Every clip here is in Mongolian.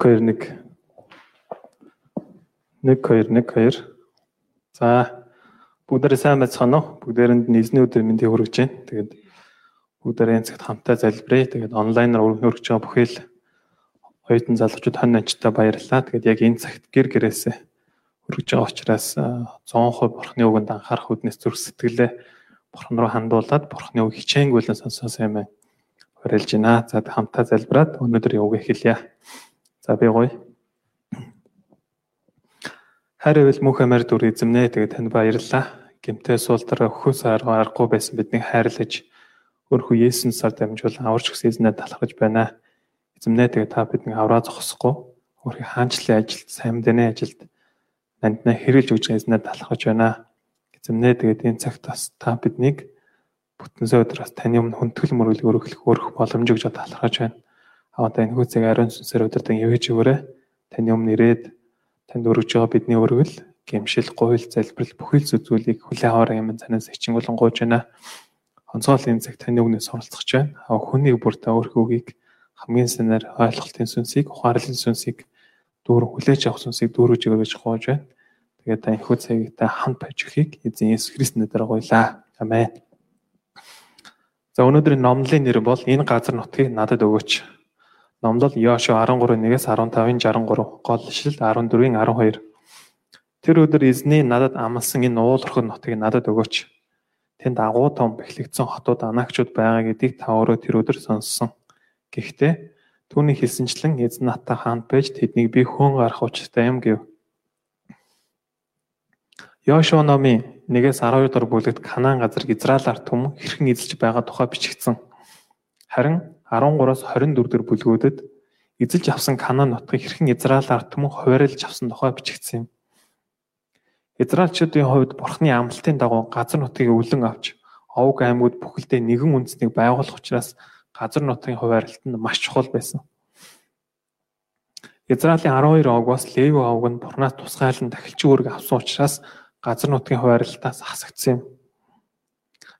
2 1 1 2 1 2 За бүгдээрээ сайн байцгаана уу? Бүгдээрэнд нийсний өдөр мэндийг хүргэж байна. Тэгээд бүгдээрээ энэ цагт хамтаа залбирая. Тэгээд онлайнаар өргөж байгаа бүхэл оюутан залуучууд хон анчтай баярлалаа. Тэгээд яг энэ цагт гэр гэрээсээ өргөж байгаа учраас 100% бурхны үгэнд анхаарах үднэс зүрх сэтгэлээ бурхан руу хандуулад бурхны үг хичээнгүйлэн сонсоосоо юм байна. Хориалж байна. За хамтаа залбираад өнөөдөр яваг эхэлье. За би гоё. Хайр ивэл мөнх амар дүр эзэмнэ. Тэгээд танд баярлалаа. Гэмтээ суултраа өхөөс аргагүй байсан биднийг хайрлаж өөрхөө Есүсээр дамжуулан аварч өгсөн эзнээ талхаж байна. Эзэмнэ тэгээд та биднийг авраа зогсохгүй өөрхий хаанчлалын ажилд, сайн мэдээний ажилд нанднаа хэрэгж өгч эзнээ талхаж байна. Эзэмнэ тэгээд энэ цагт бас та биднийг бүтэнсээ өдрөөс таны өмнө хүндгэл мөрөглөг өргөх өөрөх боломж өгж талхаж байна. Аваа энэ хүүцэг ариун сүнсээр удирдан явж өгөөрэй. Таны өмнө ирээд танд өргөж байгаа бидний өргөл, гэмшил, гуйл, залбирал бүхэл зүйлийг хүлээн аваарай юм танаас ичин болон гооч байна. Онцгой энэ цаг таны өмнөөс суралцах. Аа хүнийг бүр та өөрхөөгийг хамгийн санаар ойлголтын сүнсийг, ухаарлын сүнсийг дүүр хүлээж авах сүнсийг дүүрэж өгөөж гоож байна. Тэгээд та энэхүү цагийг та хамт байж өгөхийг эзэн Есүс Христосийн нэрээр гуйлаа. Амен. За өнөөдрийн номлын нэр бол энэ газар нутгийг надад өгөөч Номлол Йошуа 13:1-ээс 15-ын 63, гол ишлэл 14-ийн 12. Тэр өдөр эзний надад амласан энэ уулархад нутгийг надад өгөөч. Тэнд агуу том бэхлэгдсэн хотууд анаагчуд байгаа гэдгийг та өөрөө тэр өдөр сонссон. Гэхдээ түүний хэлсэнчлэн эзэн натаа хаанд байж тэднийг би хөөн гарах учиртай юм гэв. Йошуа номын 1-ээс 12 дугаар бүлэгт Канаан газар Израиль ард түмэн хэрхэн эзэлж байгаа тухай бичигдсэн. Харин 13-аас 24 дэх бүлгүүдэд эзэлж авсан Канаан нутгийг хэрхэн Израиль ард түмэн хуваарлж авсан тухай бичигдсэн юм. Израильчүүдийн хувьд Бурхны амлалтын дагуу газар нутгийг өвлөн авч овг аймагуд бүхэлдээ нэгэн үндэснийг байгуулах учраас газар нутгийн хуваарлалт нь маш чухал байсан. Израилийн 12 овгоос Леви овг нь Бурхнаас тусгайлан дахилч үүрэг авсан учраас газар нутгийн хуваарлалтаас хасагдсан юм.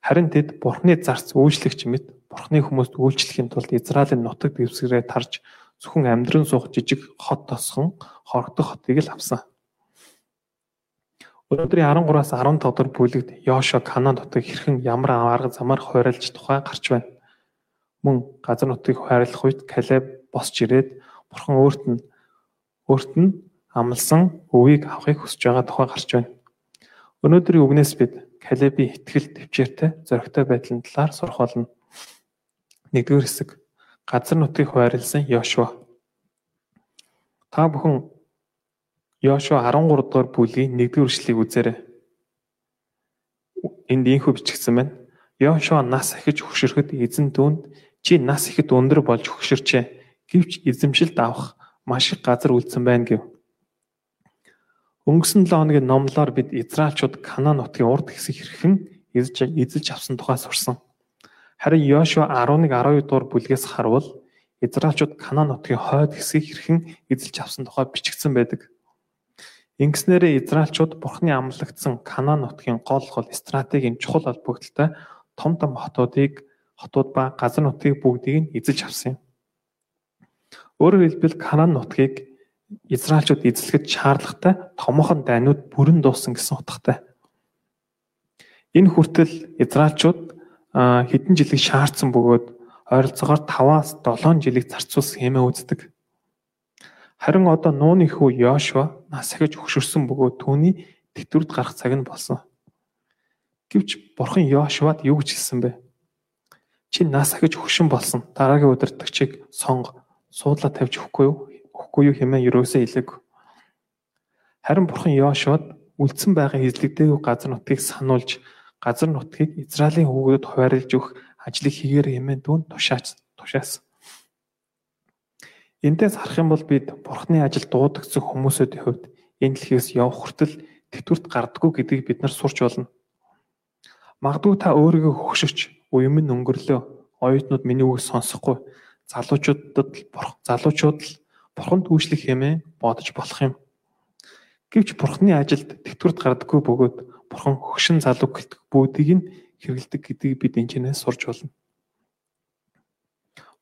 Харин тэд Бурхны зарц үйлчлэгч мэт Бурхны хүмүүст үйлчлэхийн тулд Израилийн нутаг дэвсгэрээ тарж зөвхөн амьдран суух жижиг хот тосхон хорогдох хотыг л авсан. Өнөөдрийн 13-аас 15 дахь бүлэгт Йошо Канаан нутгийг хэрхэн ямар арга замаар хойролж тухай гарч байна. Мөн газар нутгийг хайрлах үед Калеб босч ирээд Бурхан өөрт нь өөрт нь амлсан өвийг авахыг хүсэж байгаа тухай гарч байна. Өнөөдрийн үгнээс бид Калебийн ихтгэл төвчээртэй зоригтой байдлын талаар сурах болно. Нэгдүгээр хэсэг газар нутгийг хуваарлсан Йошуа. Та бүхэн Йошуа 13 дугаар бүлгийн 1-р эшлэлийг үзээрэй. Энд ийхүү бичигдсэн байна. Йошуа нас ахиж хөшөрөхөд эзэн түүнд чи нас ихэд өндөр болж хөшөрчээ. Гэвч эзэмшилд авах маш их газар үлдсэн байна гэв. Өнгөрсөн 7 хоногийн номлоор бид Израильчууд Канаан нутгийн урд хэсэг хэрхэн эзэж эзэлж авсан тухай сурсан. Харин Йошуа 11-12 дугаар бүлгээс харвал Израильчууд Канаан нутгийн хойд хэсгийг хэрхэн эзэлж авсан тухай бичигдсэн байдаг. Ингэснээрээ Израильчууд Бурхны амлагдсан Канаан нутгийн гол гол стратегийн чухал холбогдолтой том том хотуудыг хотууд ба газар нутгийг бүгдийг нь эзэлж авсан юм. Өөрөөр хэлбэл Канаан нутгийг Израильчууд эзлэхэд шаардлагатай томоохон дайнууд бүрэн дууссан гэсэн утгатай. Энэ хүртэл Израильчууд хэдэн жилиг шаардсан бөгөөд ойролцоогоор 5-аас 7 жилиг зарцуулсан хэмээн үздэг. Харин одоо нууны хүү Йошуа нас ахиж өгшөрсөн бөгөөд түүний тэтгэврт гарах цаг нь болсон. Гэвч бурхан Йошуад юу гэж хэлсэн бэ? Чи нас ахиж өгшин болсон. Дараагийн удирдагчийг сонго суудлаа тавьж өгөхгүй юу? Өгөхгүй юу хэмээн юусоо хэлээг. Харин бурхан Йошуад үлдсэн байгаа эзлэгдээгүй газар нутгийг сануулж газар нутгийг Израилийн хүүгүүдэд хуваарлж өгөх ажлыг хийгээр хэмээн дүүн тушаач тушаасан. Эндээс харах юм бол бид Бурхны ажил дуудагдсан хүмүүсийн хувьд энэ дэлхийс явх хүртэл тэтгэврт гардггүй гэдгийг бид нар сурч болно. Магадгүй та өөрийгөө хөгшөж, уян минь өнгөрлөө, оюутнууд миний үгийг сонсохгүй, залуучуудад залуучууд л Бурханд үйлчлэх хэмээн бодож болох юм. Гэвч Бурхны ажилд тэтгэврт гардггүй бөгөөд Бурхан хөгшин залуу гэлтэх бүүдийг нь хэрэгэлдэг гэдгийг бид энэчнээс сурч болно.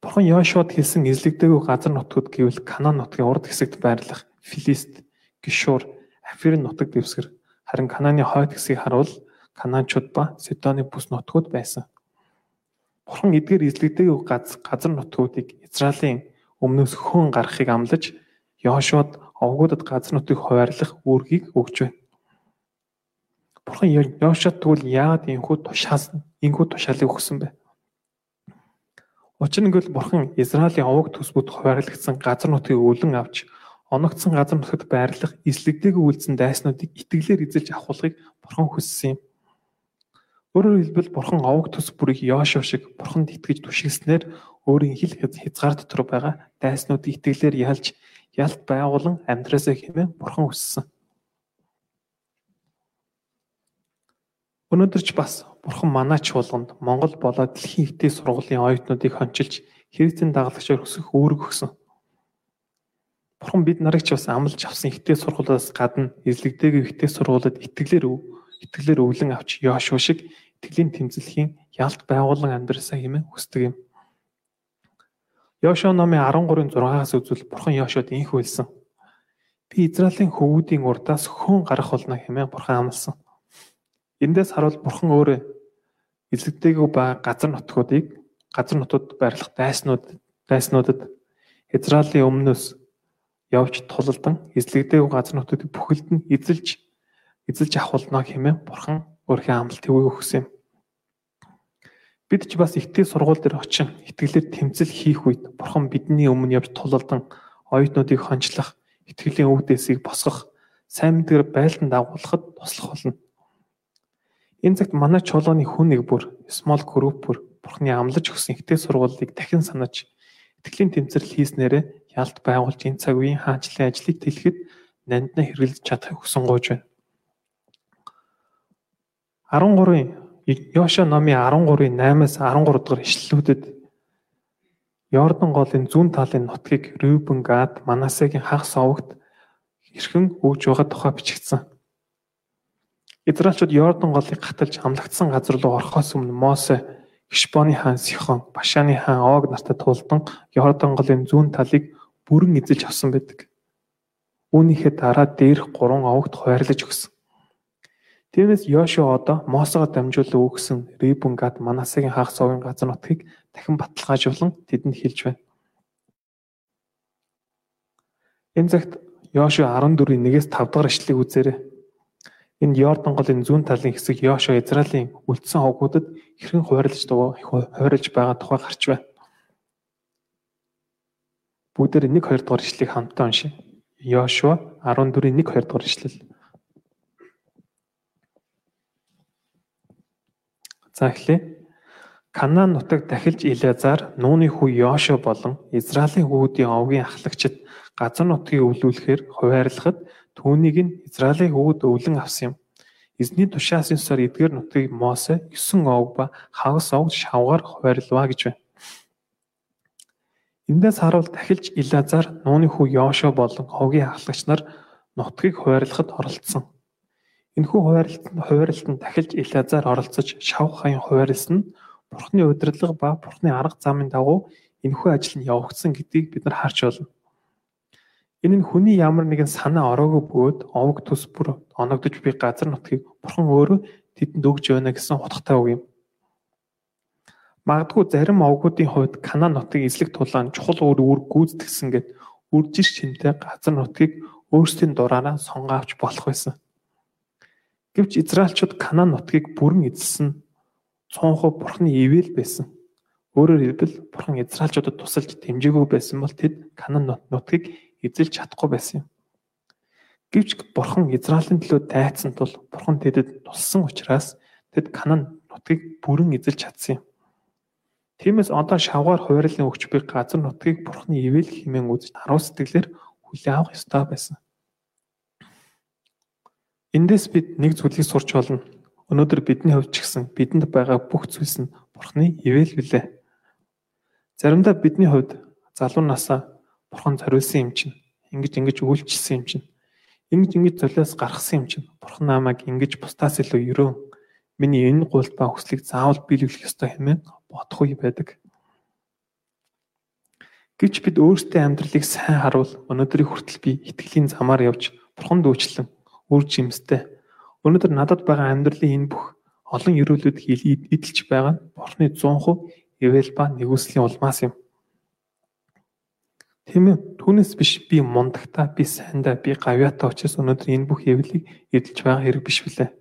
Бурхан Йошуад хэлсэн эзлэгдээгүй газар нутгууд гэвэл Канаан нутгийн урд хэсэгт байрлах Филист, Гишур, Афирын нутаг дэвсгэр харин Канааны хойд хэсгийг харуул Канаанчууд ба Сидоны бүс нутгууд байсан. Бурхан эдгээр эзлэгдээгүй газар нутгуудыг Израилийн өмнөөс хөн гаргахыг амлаж Йошуад овгуудад газар нутгийг хуваарлах үүргийг өгч байна. Бурхан Йошуад тэгвэл яагаад энхүү тушаас энхүү тушаалыг өгсөн бэ? Учир нь гэвэл Бурхан Израилийн овог төсбүүд хуваарлагдсан газар нутгийг өлөн авч оногдсон газар нутагт байрлах эслэгдээг үйлдсэн дайснуудыг итгэлээр эзэлж авахыг Бурхан хүссэн юм. Өөрөөр хэлбэл Бурхан овог төс бүрийг Йошуа шиг Бурханд итгэж түшигснээр өөрийн хил хязгаар дотор байгаа дайснуудыг итгэлээр ялж ялт байгуулан амьдраасаа хэмээн бурхан хүссэн. Өнөөдөр ч бас бурхан манай чуулганд Монгол болоод дэлхийн ихтэй сургуулийн оюутнуудыг хончилж Христийн дагалгачаар өсөх үүрэг өгсөн. Бурхан бид нарыг ч бас амлаж авсан ихтэй сургуулиас гадна эзлэгдээгүй ихтэй сургуулиуд итгэлээр итгэлээр өвлөн авч Йошуа шиг итгэлийн тэмцэлхийн ялт байгуулан амьдрасаа хэмээн хүсдэг юм. Йошуа номын 13-ын 6-аас үзвэл Бурхан Йошуад инх хэлсэн. Би Израилийн хөвгүүдийн урдаас хүн гарах болно хэмээн Бурхан амласан. Эндээс харуул Бурхан өөрөө эзэгдээгүй ба газар нутгуудыг газар нутгад байрлах дайснууд дайснуудад Израилийн өмнөөс явж тулалдан эзлэгдээгүй газар нутгуудыг бүхэлд нь эзэлж эзэлж авахулна хэмээн Бурхан өөрхийн амлалт төвөг өгсөн юм. Бид ч бас ихтэй сургууль дээр очин итгэлээр тэмцэл хийх үед Бурхан бидний өмнө явж тулалдан оюутнуудыг хончлох, итгэлийн өв дэсийг босгох, сайн мэдгээр байлдан дагуулахад туслах болно. Энэ цагт манай чуулганы хүн нэг бүр small group бүр Бурханы амлаж өгсөн ихтэй сургуулийг дахин санаж итгэлийн тэмцэл хийснээрээ ялт байгуулж энэ цаг үеийн хаанчлалын ажлыг тэлэхэд нандна хэрэглэж чадахыг хүсэн гоож байна. 13-ын Йошуа номын 13-ийн 8-аас 13 дугаар ишлэлүүдэд Йордан голын зүүн талын нутгийг Рубен, Гад, Манасегийн хагас овогт хэрхэн өгж байгаа тухай бичигдсэн. Израильчууд Йордан голыг гаталж амлагдсан газар руу орохоос өмнө Мосе Хишбоны хаан Сихон, Башаны хаан Ог нартай тулдан Йордан голын зүүн талыг бүрэн эзэлж авсан байдаг. Үүнийхээ дараа дээрх гурван овогт хуваарлаж өгсөн. Тиймээс Йошуа одоо Мосогоо дамжуулан өгсөн Рибун Гад Манасегийн хаах совын газар нутгийг дахин баталгаажуулан тэдэнд хэлж байна. Энэ цагт Йошуа 14-ийн 1-ээс 5 дахь ишлэгийг үзээрэй. Энд Йордан голын зүүн талын хэсэг Йошуа Израилийн үлдсэн хогуудад хэрхэн хуваарлаж хуваарлаж байгаа тухай гарч байна. Бүгдээр 1 2 дугаар ишлэгийг хамтдаа уншъя. Йошуа 14-ийн 1 2 дугаар ишлэл. За эхлэе. Канаан нутаг дахилж Илязар, Нууны хүү Йошо болон Израилийн хүүдийн овгийн ахлагчид газар нутгийг өвлүүлэхээр хуваарлахад түүнийг нь Израилийн хүүд өвлөн авсан юм. Эзний тушаас ёсоор эдгээр нутгийг Мосе 9 ов ба хагас ов шавгаар хуваарлаваа гэж байна. Эндээс харуул дахилж Илазар, Нууны хүү Йошо болон овгийн ахлагч нар нутгийг хуваарлахад оролцсон. Энэхүү хуваарлалтанд хуваарлалтанд дахилж Илазар оролцож шавх хаян хуваарлсан нь Бурхны удирдлага ба Бурхны арга замын дагуу энэхүү ажил нь явагдсан гэдгийг бид нар харж байна. Энэ нь хүний ямар нэгэн санаа ороогүй бөгөөд овог төс бүр оногдож буй газар нутгийг Бурхан өөрөө тэдэнд өгж байна гэсэн утгатай үг юм. Магадгүй зарим овгуудын хувьд Канаан нутгийг эзлэх тулаан чухал үр үүрэг гүйцэтгсэн гэд үржиж шинтэй газар нутгийг өөрсдийн дураараа сонгоавч болох байсан. Гэвч Израильчууд Канаан нутгийг бүрэн эзэлсэн цонхоо бурхны ивэл байсан. Өөрөөр хэлбэл бурхан Израильчуудад тусалж дэмжээгүй байсан бол тэд Канаан нутгийг эзэлж чадахгүй байсан юм. Гэвч бурхан Израилийн төлөө дайцсан тул бурхан тэдэд туссан учраас тэд Канаан нутгийг бүрэн эзэлж чадсан юм. Тиймээс одоо шавгаар хуваарлын өгч буй газар нутгийг бурхны ивэл хэмээн үзэж харуу сэтгэлээр хүлээн авах ёстой байсан. Эндээс бид нэг зүйлийг сурч болно. Өнөөдөр бидний хувьд ч гэсэн бидэнд байгаа бүх зүйлс нь Бурхны ивэл билээ. Заримдаа бидний хувьд залуу насаа Бурхан зориулсан юм чинь, ингэж ингэж үйлчилсэн юм чинь, ингэж ингэж золиос гаргасан юм чинь, Бурхан намайг ингэж бусдаас илүү өрөө миний энэ гуйлт ба хүслийг заавал биелүүлэх ёстой хэмээн бодох үе байдаг. Гэвч бид өөрсдөө амьдралыг сайн харуул өнөөдрийг хүртэл би итгэлийн замаар явж бурхан дүүчлэн үр жимстэй. Өнөөдөр надад байгаа амьдралын энэ бүх олон өрөөлөд идэлж байгаа нь бурхны 100% ивэл ба нэгүслийн улмаас юм. Тийм ээ. Түүнээс биш би мундагтаа, би сайндаа, би гавьяатаа учраас өнөөдөр энэ бүх эвлийг эдэлж байгаа хэрэг биш билээ.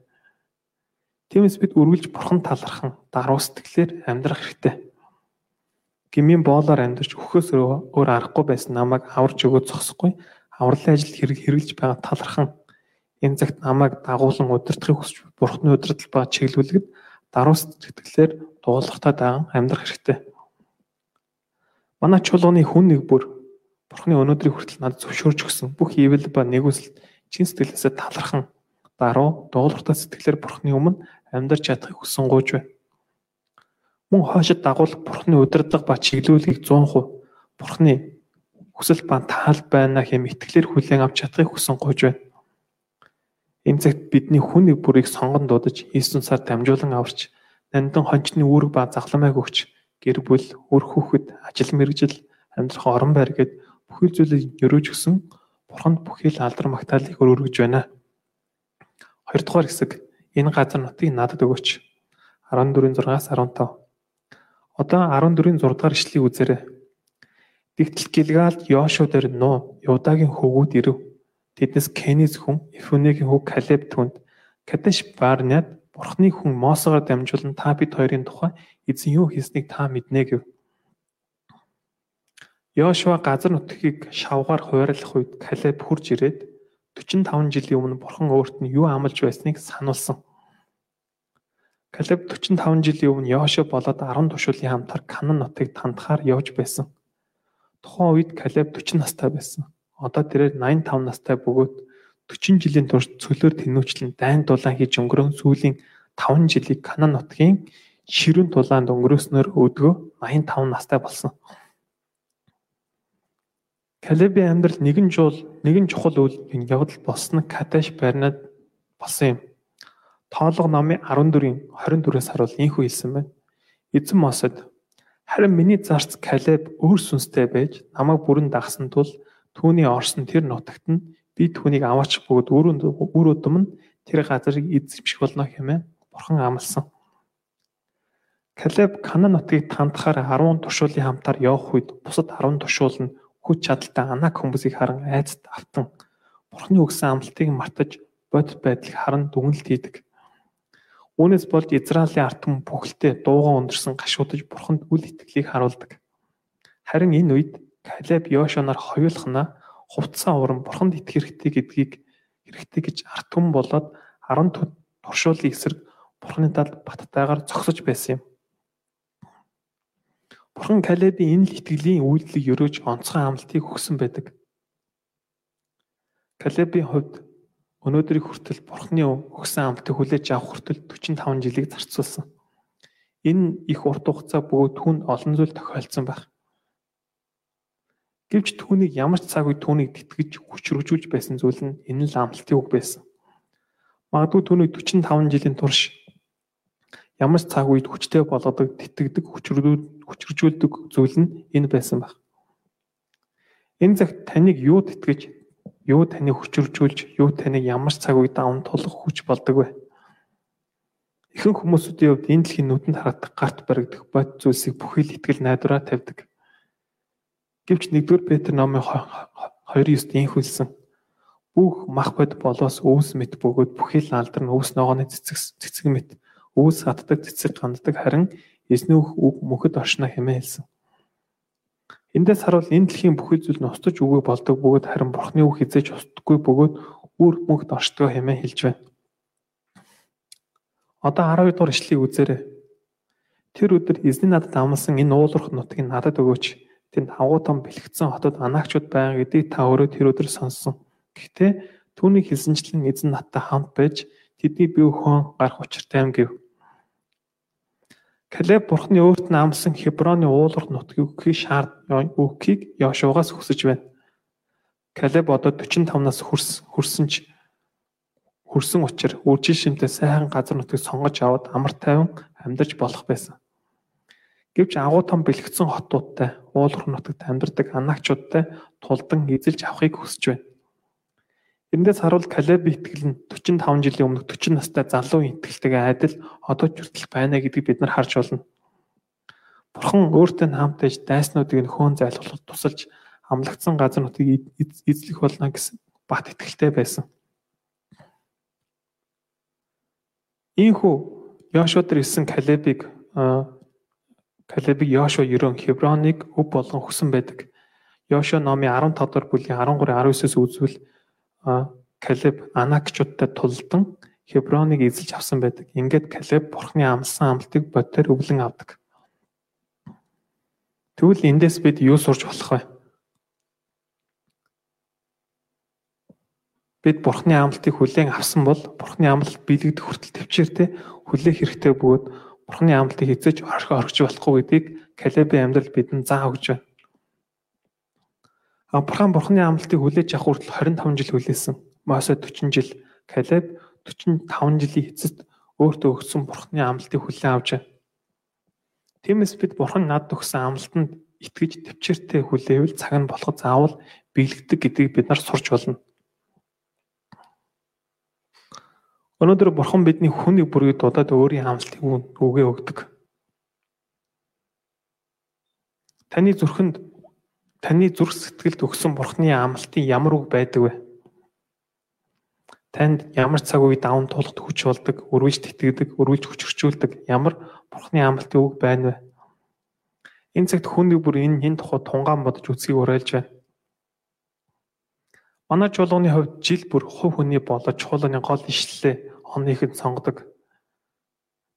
Тиймээс бид үргэлж бурхан талархан, даруй сэтгэлээр амьдрах хэрэгтэй. Гмийн боолоор амьдарч өхөөс өөр аргагүй байсан намайг аварж өгөө зогсохгүй авралын ажил хэрэг хэрэглэж байгаа талархан энэ цагт намайг дагуулan удирдахыг хүсч бурхны удирдал ба чиглүүлэхэд даруй сэтгэлээр дуулахтаа даан амьдрах хэрэгтэй. Манай чуулганы хүн нэг бүр Бурхны өнөөдрийг хүртэл надад зөвшөөрч өгсөн бүх ивэл ба нэгүсэл чин сэтгэлээсээ талархан даруй дуулууртай сэтгэлээр Бурхны өмнө амьдарч чадахыг хүсэн гооч бай. Мөн хойшид дагуулах Бурхны удирдлага ба чиглүүлгийг 100% Бурхны хүсэл ба таал байна хэм итгэлээр хүлээн авч чадахыг хүсэн гооч байна. Энэ цагт бидний хүн нэг бүрийг сонгон дуудаж Иесус сар дамжуулан аварч нандин хончны үүрэг ба загламайг өгч гэр бүл, үр хүүхэд, ажил мэргэжил, амьдрах орон байр гэд бүхэл зүйлийг өрөөж гисэн бурханд бүхэл алдар магтаалыг өргөж байна. Хоёрдугаар хэсэг энэ газар нутгийг надад өгөөч. 14-6-аас 15. Одоо 14-ийн 6 дахь ишлэгийг үзээрэй. Тэгтэл Гилгалд Йошуа дээр нуу Юдагийн хөвгүүд ирэв. Тэднээс Кениз хүн Ифунегийн хөв Калеб түнд Кадеш Барнад Бурхны хүн Мосогоор дамжуулан та бид хоёрын тухай эзэн юу хийснийг та мэднэ гэв. Йошуа газар нутгийг шавгаар хуваарлах үед Калеб хурж ирээд 45 жилийн өмнө бурхан өөрт нь юу амлаж байсныг сануулсан. Калеб 45 жилийн өмнө Йошуа болоод 10 тушуулын хамтар Канан нутгийг тандахаар явж байсан. Тухайн үед Калеб 40 настай байсан. Одоо тэрээр 85 настай бөгөөд 40 жилийн турш цөлөөр тэнүүчлэн дайн дулаан хийж өнгөрөн сүүлийн 5 жилийг Канан нутгийн ширүүн тулаанд өнгөрөөснөөр өдгөө 85 настай болсон. Калебийн амьдрал нэгэн жуул нэгэн чухал үйл явдал болсон нь Кадеш Барнад болсон юм. Тоолго номын 14-ийн 24-ээс харуул ийхүү хэлсэн байна. Эзэн Мосед харин миний зарц Калеб өөр сүнстэй байж намайг бүрэн дагсан тул түүний орсон тэр нутагт нь би түүнийг аваач бөгөөд үр өдөм нь тэр газрыг эзэмших болно хэмээн бурхан амласан. Калеб Канан нутгийг тандахаар 10 туршуулын хамтаар явах үед бусад 10 туршуул нь хүч чадалтай анак хүмүүсийг харан айцд автан Бурхны өгсөн амлалтыг мартаж бодит байдлыг харан дүгнэлт хийдэг. Үүнээс болж Израилийн ард түмэн бүхэлдээ дууган өндөрсөн гашуудаж Бурханд үл итгэлийг харуулдаг. Харин энэ үед Калеб Йошоноор хоёулахна хувцсан уран Бурханд итгэх хэрэгтэй гэдгийг хэрэгтэй гэж ард түмэн болоод 10 туршуулын эсрэг Бурхны талд баттайгаар зогсож байсан юм. Бурхан Калебийн энэ л итгэлийн үйлдэлийг өрөөж онцгой амлалтыг өгсөн байдаг. Калебийн хувьд өнөөдрийг хүртэл Бурханы өгсөн амлалтыг хүлээж авах хүртэл 45 жилийг зарцуулсан. Энэ их урт хугацаа бөгөөд түн олон зүйл тохиолдсон байх. Гэвч түүнийг ямар ч цаг үед түүнийг тэтгэж хүчрүүжүүлж байсан зүйл нь энэ л амлалтын үг байсан. Магадгүй түүнийг 45 жилийн турш ямар ч цаг үед хүчтэй болгодог, тэтгдэг, хүчржүүлдэг зүйл нь энэ байсан баг. Энэ цагт таныг юу тэтгэж, юу таныг хүчржүүлж, юу таныг ямар ч цаг үед даван тулах хүч болдог вэ? Ихэнх хүмүүсүүдийн хувьд энэ дэлхийн нүдэнд харагдах гарт баригдах бод зүйлсийг бүхэл итгэл найдвараа тавьдаг. Гэвч 1-р Петр номын 2:9-д ийм хэлсэн. Бүх мах бод болоос өвс мэт бөгөөд бүхэл алдар нь өвс ногооны цэцэг цэцэг мэт Өвс хатдаг цэцэг ганддаг харин эзнүүх үг мөхөд оршно хэмээн хэлсэн. Эндээс харуул энэ дэлхийн бүхэл зүйл нь устж үгүй болдог бөгөөд харин Бурхны үг хизээж устдаггүй бөгөөд үр мөхд оршдог хэмээн хэлж байна. Одоо 12 дугаар ишлэгийг үзээрэй. Тэр өдөр эзний надад амласан энэ уулуурх нутгийг надад өгөөч. Тэнд агуу том бэлэгдсэн хотод анаагчуд байгаа гэдгийг та өөрөө тэр өдөр сонссон. Гэхдээ түүний хэлсэнчлэн эзэн надтай хамт байж тэдний бие хөөн гарах учиртай юм гэв. Калеб бурхны өөрт нь амласан Хеброны уулуурх нутгийг өгөхийг шаард өгөхийг Йошуагаас хүсэж байна. Калеб одоо 45 нас хүрсэн ч хүрсэн учраас үржил шимтэй сайхан газар нутгийг сонгож аваад амар тайван амьдарч болох байсан. Гэвч агуу том бэлгцэн хотуудтай уулуурх нутагт амьдардаг анаагчуудтай тулдан эзэлж авахыг хүсэж байна. Эндээс харуул Калеб итгэл нь 45 жилийн өмнө 40 настай залуу итгэлтэйгээ адил одоо ч хүртэл байна гэдгийг бид нар харж байна. Бурхан өөртөө хамтаж дайснуудыг нөхөн зайлуулахад тусалж амлагдсан газар нутгийг эзлэх болно гэсэн бат итгэлтэй байсан. Ийхүү Йошуадэр ирсэн Калебыг Калебыг Йошуа ерөн Хеброныг өв болгон хүсэн байдаг. Йошуа номын 15 дугаар бүлгийн 13-19-с үзвэл Калеб Анакчуудтай тулдан Хеброныг эзэлж авсан байдаг. Ингээд Калеб бурхны амлсан амлтыг бодтоор өвлөн авдаг. Тэгвэл эндээс бид юу сурч болох вэ? бид бурхны амлалтыг хүлээн авсан бол бурхны амлалт биелэгдэх хүртэл төвчээртэй хүлээх хэрэгтэй бөгөөд бурхны амлалтыг эзэж орхиж болохгүй гэдгийг Калебийн амьдрал бидэнд заа өгч байна. Авраам бурхны амлалтыг хүлээж авах хүртэл 25 жил хүлээсэн. Мосе 40 жил, Калеб 45 жилийн эцэст өөртөө өгсөн бурхны амлалтыг хүлээн авч байна. Тиймээс бид бурхан над өгсөн амлалтанд итгэж төвчээртэй хүлээвэл цаг нь болоход заавал биелэгдэг гэдгийг бид нар сурч болно. Өнөөдөр бурхан бидний хүнийг бүрийг дудаад өөрийн амлалтыг үгээ өгдөг. Таны зүрхэнд таны зүрх сэтгэлд өгсөн бурханы амлалтын ямар үг байдаг вэ? Танд ямар цаг үе даван тулахд хүч болдог, өргөж тэтгэдэг, өргөж хүчрчүүлдэг ямар бурханы амлалтын үг байна вэ? Энэ цагт хүнийг бүр энэ хин тухай тунгаан бодож үзхийг уриалж байна. Манай чуулганы хувьд жил бүр хувь хүний болоод чуулганы гол ишлэлээ оныхыг сонгодог.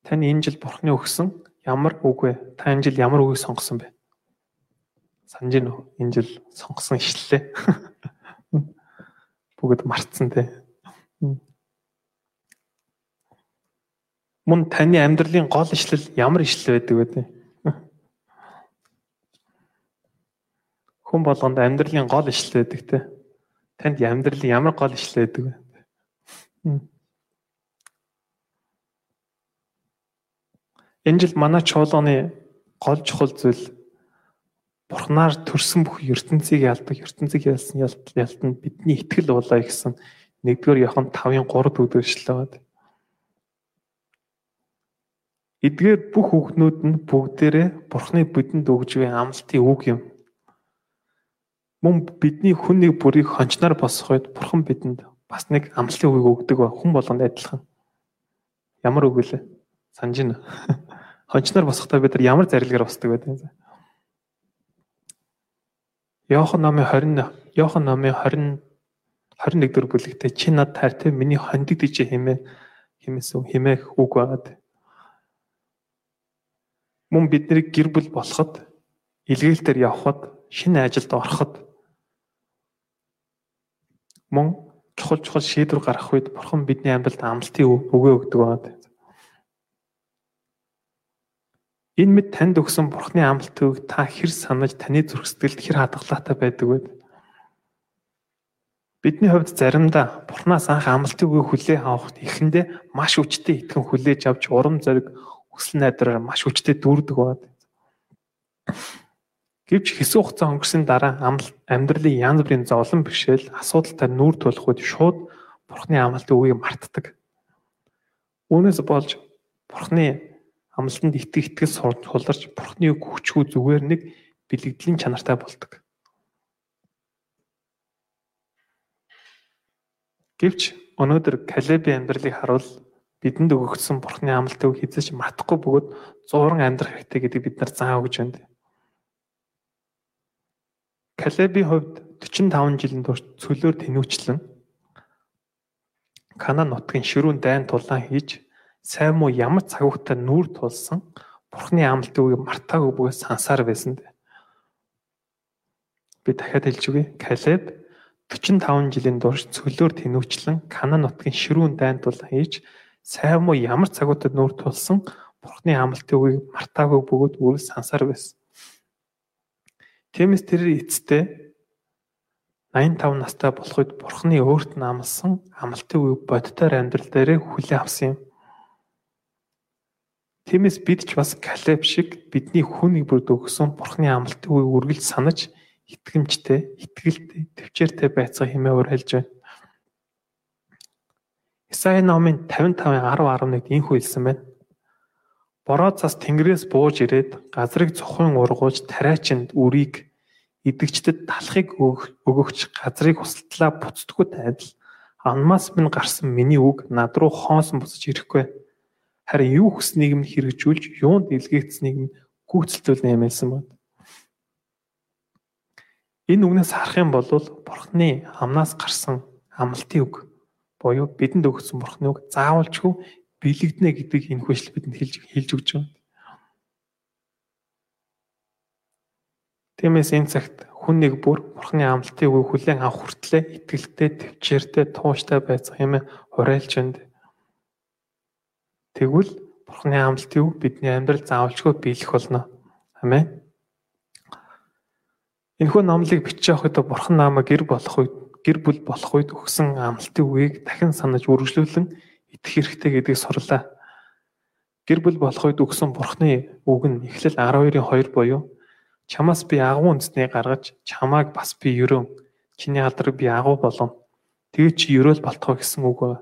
Таны энэ жил Бурхны өгсөн ямар үг вэ? Та энэ жил ямар үгийг сонгосон бэ? Санаж үү? Энэ жил сонгосон ишлэлээ. Бүгд мартсан те. Мөн таны амьдралын гол ишлэл ямар ишлэл байдаг вэ те? Хүн болгонд амьдралын гол ишлэл байдаг те. Танд амьдралын ямар гол ишлэл байдаг вэ? Энэ жил манай чуулганы гол чухал зүйл Бурхнаар төрсэн бүх ертөнцийг ялдаг, ертөнцийг ялсан ялтанд бидний итгэл болоо гэсэн 1-р Иохан 5-ын 3 дүүдэрлэл байгаа. Эдгээр бүх үгнүүд нь бүгдээрээ Бурхны бидэнд өгж буй амлалтын үг юм. Мөн бидний хүнийг бүрийг хончноор босох үед бурхан бидэнд бас нэг амлалтын үгийг өгдөг ба хүн болгонд адилхан. Ямар үг вэ? Санаж байна. Хончноор босохдоо бид нар ямар зарилгаар босдог вэ? Йохан номын 20 Йохан номын 20 21 дэх бүлэгтээ чи над таартай миний хондиг дижээ хэмээ хэмээсэн хэмээх үг байгаад. Мөн бидний гэр бүл болоход илгээлтээр явхад шинэ ажилд ороход мөн чухал чухал шийдвэр гаргах үед бурхан бидний амьдралд амлалтын өгөө өгдөг байна. Энэ мэд танд өгсөн бурханы амлалтыг та хэр санаж таны зүрх сэтгэлд хэр хадгалаатай байдаг вэ? Бидний хувьд заримдаа бурхнаас анх амлалтыг хүлээ авахд эхэндээ маш хүчтэй итгэн хүлээж авч урам зориг өсөл найдраар маш хүчтэй дүүрдэг байна. Гэвч хэсэг хугацаа өнгөрсөн дараа амьдралын янз бүрийн зовлон бэрхшээл асуудалтай нүүр тулах үед шууд Бурхны амлалтын үгийг мартдаг. Үүнээс болж Бурхны амлалтанд итгэх итгэл суларч Бурхны үг хүчгүй зүгээр нэг бэлэгдлийн чанартай болдог. Гэвч өнөөдөр Калебийн амьдралыг харуул бидэнд өгөгдсөн Бурхны амлалтыг хизэж мартахгүй бөгөөд зууран амьдрах хэрэгтэй гэдгийг бид нар зааж өгч байна. Калебийн хувьд 45 жилийн турш цөлөөр тэнүүчлэн Канаан нутгийн ширүүн дайн тулаан хийж сайн муу ямар цагуутаа нүүр тулсан Бурхны амлалтыг мартаагүй бөгөөд сансаар байсан дээ. Би дахиад хэлж үгэй. Калеб 45 жилийн турш цөлөөр тэнүүчлэн Канаан нутгийн ширүүн дайн тулаан хийж сайн муу ямар цагуутаа нүүр тулсан Бурхны амлалтыг мартаагүй бөгөөд үргэлж сансаар байсан. Тиймээс тэр эцэстээ 85 настай болох үед Бурхны өөрт нь амласан амлалтын үе боддоор амьдрал дээрээ хүлээн авсан юм. Тиймээс бид ч бас Калеб шиг бидний хүнийг бүрд өгсөн Бурхны амлалтыг үргэлж санаж итгэмжтэй, итгэлтэй, төвчээртэй байцгаа хэмээн уриалж байна. Исаи номын 55:10-11 инхүү хэлсэн байна. Бороо цас тэнгэрээс бууж ирээд газрыг цохын ургууж тариачинд үрийг идэгчдэд талахыг өгөгч газрыг усалтлаа буцдаггүй тайдал анмаас минь гарсан миний үг над руу хоосон буцаж ирэхгүй. Харин юу хүснэг нь хэрэгжүүлж юунд илгээгдсэнийг нь гүйцэлдүүлнэ юмэлсэн байна. Энэ үгнээс харах юм бол Бурхны амнаас гарсан амлалтын үг буюу бидэнд өгсөн Бурхны үг заавалчгүй бэлэгдэнэ гэдэг энэ хүсэл бидэнд хэлж хэлж өгч байна. Тиймээс энэ цагт хүн нэг бүр Бурхны амлалтыг хүлээн авах хүртлээр итгэлтэй, төвчээртэй, тууштай байцах юм уриалж байна. Тэгвэл Бурхны амлалтыг бидний амьдрал заавалчгүй биелэх болно. Амен. Энэхүү номлыг бичиж явах үед Бурхан намайг гэр болох үед гэр бүл болох үед өгсөн амлалтын үгийг дахин санаж үргэлжлүүлэн итгэх хэрэгтэй гэдгийг сурлаа. Гэр бүл болох үед өгсөн Бурхны үг нь Эхлэл 12-ын 2 буюу чамаас би агуу үндэсний гаргаж чамааг бас би ерөөн чиний алдрыг би агуу болгоно. Тэгээ чи ерөөл болтгоо гэсэн үг.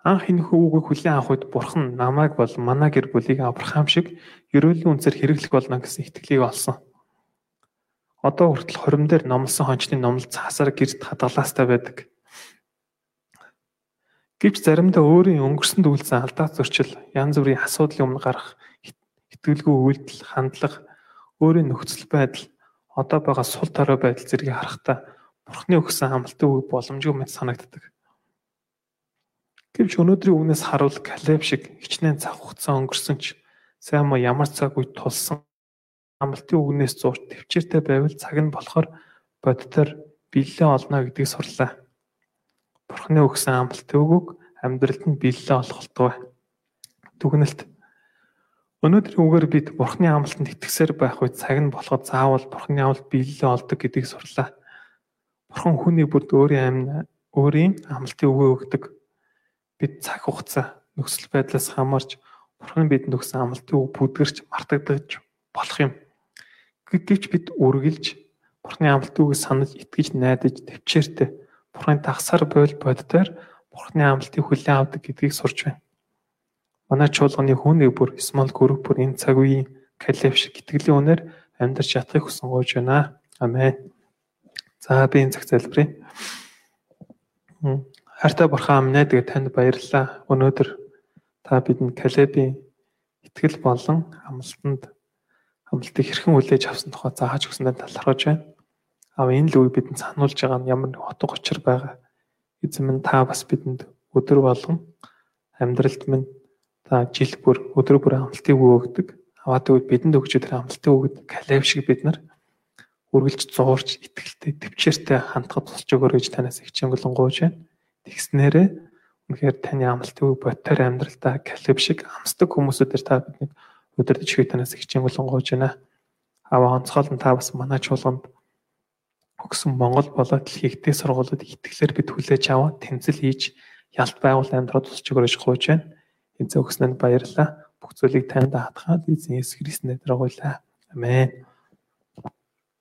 Анх энэ хүүгийг хүлээн авах үед Бурхан намайг бол манай гэр бүлийг Авраам шиг ерөөлийн үнсээр хэрэглэх болно гэсэн итгэлийг олсон. Одоо хүртэл хорим дээр номлосон хончны номлол цаасаар гэрт хадгалаастай байдаг. Гэвч заримдаа өөрийн өнгөрсөнд үйлсэн алдаа зөрчил, янз бүрийн асуудлын өмнө гарах итгэлгүй үйлдэл, хандлага, өөрийн нөхцөл байдал, одоо байгаа сул дорой байдал зэргийг харахтаа Бурхны өгсөн амлалтын үг боломжгүй мэт санагддаг. Гэвч өнөөдрийн үгнээс харуул Калеб шиг хичнээн цаг хугацаа өнгөрсөн ч сайн муу ямар цаг үед тулсан амлалтын үгнээс зурж төвчээртэй байвал цаг нь болохоор боддоор биллээ олно гэдгийг сурлаа. Бурхны өгсөн амлалтын үгийг амьдралд нь биллээ олголтгоо. Дүгнэлт Өнөөдрийн үгээр бид Бурхны амлалтанд итгэсээр байх үед цаг нь болоход заавал Бурхны амлалт биелэлээ олдог гэдгийг сурлаа. Бурхан хүний бүрд өөрийн амь өөрийн амлалтын үгээ өгдөг бид цаг хугацаа нөхцөл байдлаас хамаарч Бурхан бидэнд өгсөн амлалтын үг бүдгэрч мартагдаж болох юм. Гэвч бид үргэлж Бурханы амлалтын үгийг санаж итгэж найдаж төвчээртэй Бурханы тагсаар бойл боддоор Бурханы амлалтыг хүлээн авдаг гэдгийг сурч байна. Манай чуулганы хүн нэг бүр small group бүр энэ цаг үеийн калиф шиг итгэлийн үнээр амьдарч чадахыг хүсэн гойж байна. Амен. За би энэ цаг залбирая. Хайртай бурхан амнаа тэгээ танд баярлалаа. Өнөөдөр та бидэнд Калебийн итгэл болон амлалтанд амлалтыг хэрхэн хүлээж авсан тухай зааж өгсөндөө талархаж байна. Аа энэ л үг бидэнд сануулж байгаа нь ямар нэг утга учир байгаа. Эзэн минь та бас бидэнд өдөр болгон амьдралд минь та жил бүр өдөр бүр амлалтыг өгдөг. Аваад өгд бидэнд өгч тэр амлалтыг өгд Калеб шиг бид нар үргэлж зуурч итгэлтэй төвчээртэй хандхад тусч өгөөрэй гэж танаас их чангалан гуйж байна. Тэгснээрээ үнэхээр таны амлалтын үг бодтоор амьдралдаа калиб шиг амсдаг хүмүүсүүдээр та биднийг өдөрдөж хий танаас их чингүлэн гоож байна. Аваа онцгойл нь та бас манай чуулганд өгсөн Монгол болоод дэлхийгтэй сургуулиуд итгэлээр бид хүлээж аваа тэмцэл хийж ялт байгуул амьдрал тусч өгөрөж гоож байна. Эзэн өгснөнд баярлалаа. Бүх зүйлийг танд хатгаад эзэн Есүс Христос нэрээр гуйлаа. Амен.